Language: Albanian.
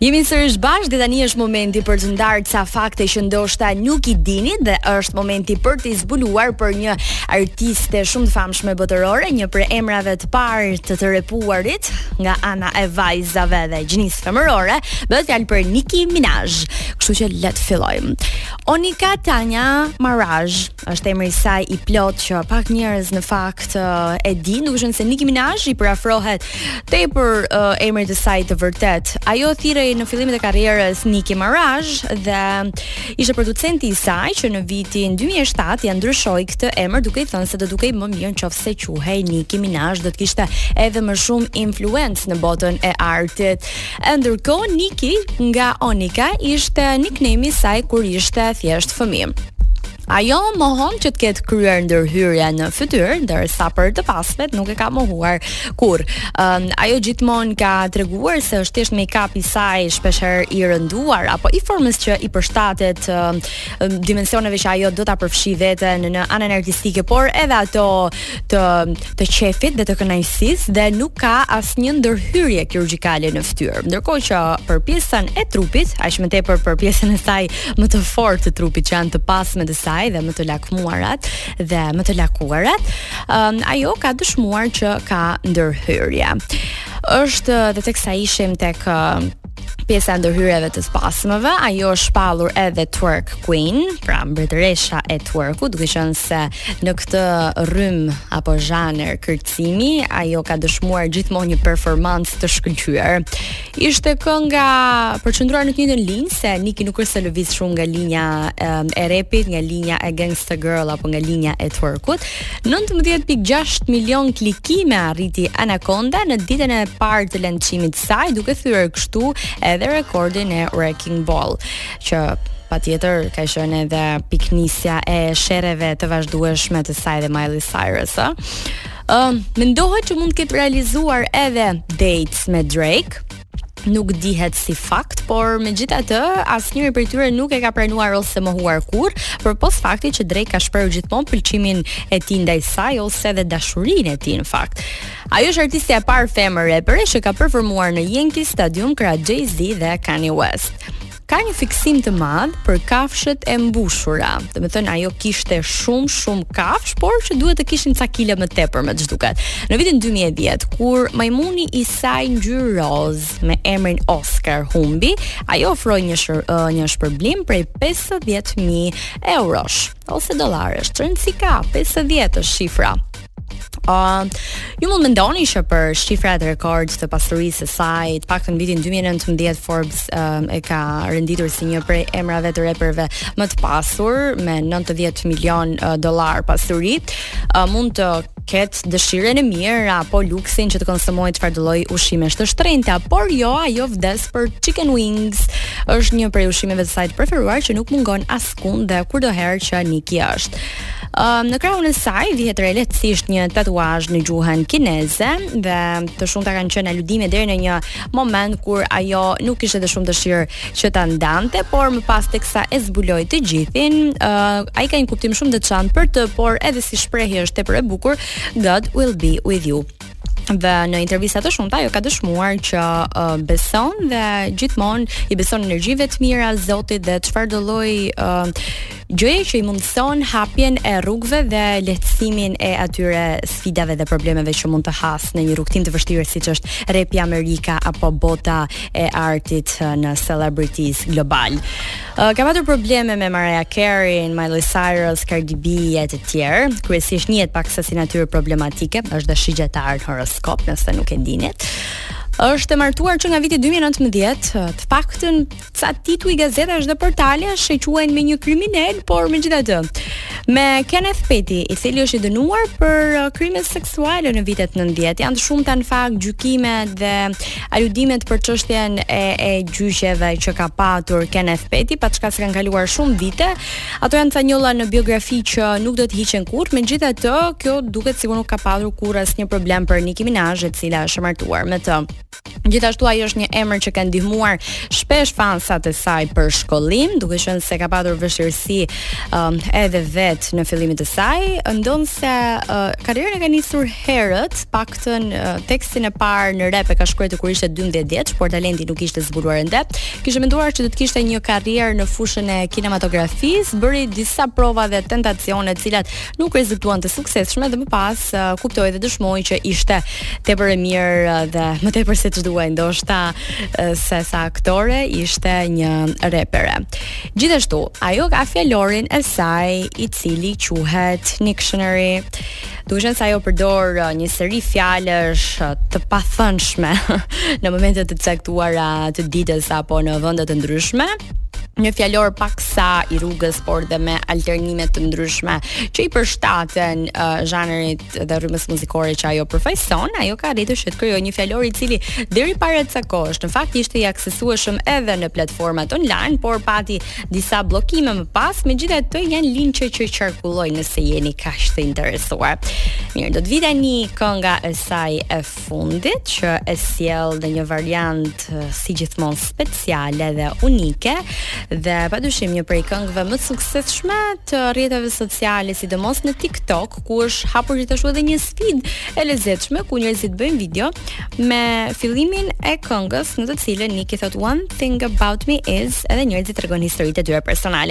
Jemi sërish bashkë dhe tani është momenti për të ndarë ca fakte që ndoshta nuk i dini dhe është momenti për t'i zbuluar për një artiste shumë të famshme botërore, një prej emrave të parë të të repuarit nga ana e vajzave dhe gjinisë femërore, bëhet fjalë për Nicki Minaj. Kështu që le të fillojmë. Onika Tanja Maraj është emri i saj i plotë që pak njerëz në fakt uh, e dinë, duke qenë se Nicki Minaj i përafrohet tepër uh, emrit të saj të vërtetë. Ajo thirrej në fillimet e karrierës Nicki Maraj dhe ishte producenti i saj që në vitin 2007 ia ndryshoi këtë emër duke i thënë se do dukej më mirë nëse quhej Nicki Minaj, do të kishte edhe më shumë influencë në botën e artit. E ndërkohë Niki nga Onika ishte nickname i saj kur ishte thjesht fëmijë. Ajo mohon që të ketë kryer ndërhyrje në fytyrë, ndërsa për të pasmet nuk e ka mohuar kurrë. Um, ajo gjithmonë ka treguar se është thjesht make-up i saj shpeshherë i rënduar apo i formës që i përshtatet um, dimensioneve që ajo do ta përfshijë veten në anën artistike, por edhe ato të qejfit dhe të kënaqësisë dhe nuk ka asnjë ndërhyrje kirurgjikale në fytyrë. Ndërkohë që për pjesën e trupit, aq më tepër për pjesën e saj më të fortë të trupit që janë të pasmet e saj dhe më të lakmuarat dhe më të lakuarat, um, ajo ka dëshmuar që ka ndërhyrje. Është dhe teksa ishim tek uh, pjesa e ndërhyrjeve të së pasmeve, ajo është shpallur edhe twerk queen, pra mbretëresha e twerkut, duke qenë se në këtë rrymë apo zhanër kërcimi, ajo ka dëshmuar gjithmonë një performancë të shkëlqyer. Ishte kënga përqendruar në të njëjtën linjë se Niki nuk është se lëviz shumë nga linja e repit, nga linja e gangsta girl apo nga linja e twerkut, 19 pikë 6 milion klikime arriti Anaconda në ditën e parë të lançimit të saj, duke thyer kështu edhe rekordin e Wrecking Ball, që patjetër ka qenë edhe pikënisja e sherreve të vazhdueshme të saj dhe Miley Cyrus. Ëm, uh, mendohet që mund të ketë realizuar edhe dates me Drake, nuk dihet si fakt, por megjithatë, asnjëri prej tyre nuk e ka pranuar ose mohuar kurrë, përpos faktit që Drake ka shprehur gjithmonë pëlqimin e tij ndaj saj ose dhe dashurinë e tij në fakt. Ajo është artistja e parë femër repere që ka performuar në Yankee Stadium krah Jay-Z dhe Kanye West. Ka një fiksim të madh për kafshët e mbushura. Domethënë ajo kishte shumë shumë kafshë, por që duhet të kishin ca kile më tepër me ç'duket. Në vitin 2010, kur majmuni i saj ngjyrë rozë me emrin Oscar humbi, ajo ofroi një shër, uh, një shpërblim prej 50000 eurosh ose dollarësh. Ç'rëndësi ka 50 është shifra. Uh, ju mund mendoni që për shifrat rekord të pasurisë së saj, të paktën vitin 2019 Forbes uh, e ka renditur si një prej emrave të reperëve më të pasur me 90 milion uh, dollar pasuri, uh, mund të ketë dëshirën e mirë apo luksin që të konsumojë çfarë do lloj ushqimesh të shtrenjta, por jo ajo vdes për chicken wings. Është një prej ushqimeve të saj të preferuar që nuk mungon askund dhe kurdoherë që Niki është. Um, në krahun e saj vihet re lehtësisht një tatuazh në gjuhën kineze dhe të shumta kanë qenë aludime deri në një moment kur ajo nuk kishte edhe shumë dëshirë që ta ndante, por më pas teksa e zbuloi të gjithin, uh, ai ka një kuptim shumë të veçantë për të, por edhe si shprehje është tepër e bukur, God will be with you. dhe në intervista të shumta ajo ka dëshmuar që uh, beson dhe gjithmonë i beson energjive të mira Zotit dhe çfarë do lloj uh, gjëje që i mundëson hapjen e rrugëve dhe lehtësimin e atyre sfidave dhe problemeve që mund të hasë në një rrugëtim të vështirë siç është repi amerikan apo bota e artit në celebrities global. Uh, ka patur probleme me Mariah Carey, Miley Cyrus, Cardi B e të tjerë. Kryesisht njihet paksa si natyrë problematike, është dhe shigjetar në horoskop, nëse nuk e dinit. Është e martuar që nga viti 2019, të paktën ca tituj gazetash dhe portalesh e quajnë me një kriminal, por megjithatë, me Kenneth Petty, i cili është i dënuar për uh, krime seksuale në vitet 90, janë të shumta në fakt gjykimet dhe Aludimet për çështjen e e gjyqeve që ka patur Kenneth Petty, paçka se kanë kaluar shumë vite, ato janë ca njolla në biografi që nuk do të hiqen kurrë, megjithatë kjo duket sikur nuk ka patur kurrë asnjë problem për Nicki Minaj, e cila është martuar me të. Gjithashtu ajo është një emër që ka ndihmuar shpesh fansat e saj për shkollim, duke qenë se ka patur vështirësi um, edhe vetë në fillimet e saj, ndonëse uh, karrierën e ka nisur herët, pak tën tekstin e parë në rap e ka shkruar kur ishte 12 vjeç, por talenti nuk ishte zbuluar ende. Kishte menduar që do të kishte një karrierë në fushën e kinematografisë, bëri disa prova dhe tentacione, të cilat nuk rezultuan të suksesshme dhe më pas uh, kuptoi dhe dëshmoi që ishte tepër e mirë dhe më tepër se ç'duhej, ndoshta uh, se sa aktore ishte një repere. Gjithashtu, ajo ka fjalorin e saj i cili quhet Nictionary Duke qenë se ajo përdor uh, një seri fjalësh uh, të pathënshme në momente të caktuara të ditës apo në vende të ndryshme, një fjalor paksa i rrugës, por dhe me alternime të ndryshme që i përshtaten uh, zhanrit dhe rrymës muzikore që ajo përfaqëson, ajo ka arritur që të krijojë një fjalor i cili deri para ca kohësh në fakt ishte i aksesueshëm edhe në platformat online, por pati disa bllokime më pas, megjithatë janë linke që qarkullojnë nëse jeni kaq të interesuar. Mirë, do të vijë tani kënga e saj e fundit që e sjell në një variant si gjithmonë speciale dhe unike dhe padyshim një prej këngëve më të suksesshme të rrjeteve sociale, sidomos në TikTok, ku është hapur gjithashtu edhe një sfidë e lezetshme ku njerëzit bëjnë video me fillimin e këngës në të cilën Niki thot one thing about me is edhe njerëzit tregojnë historitë e tyre personale.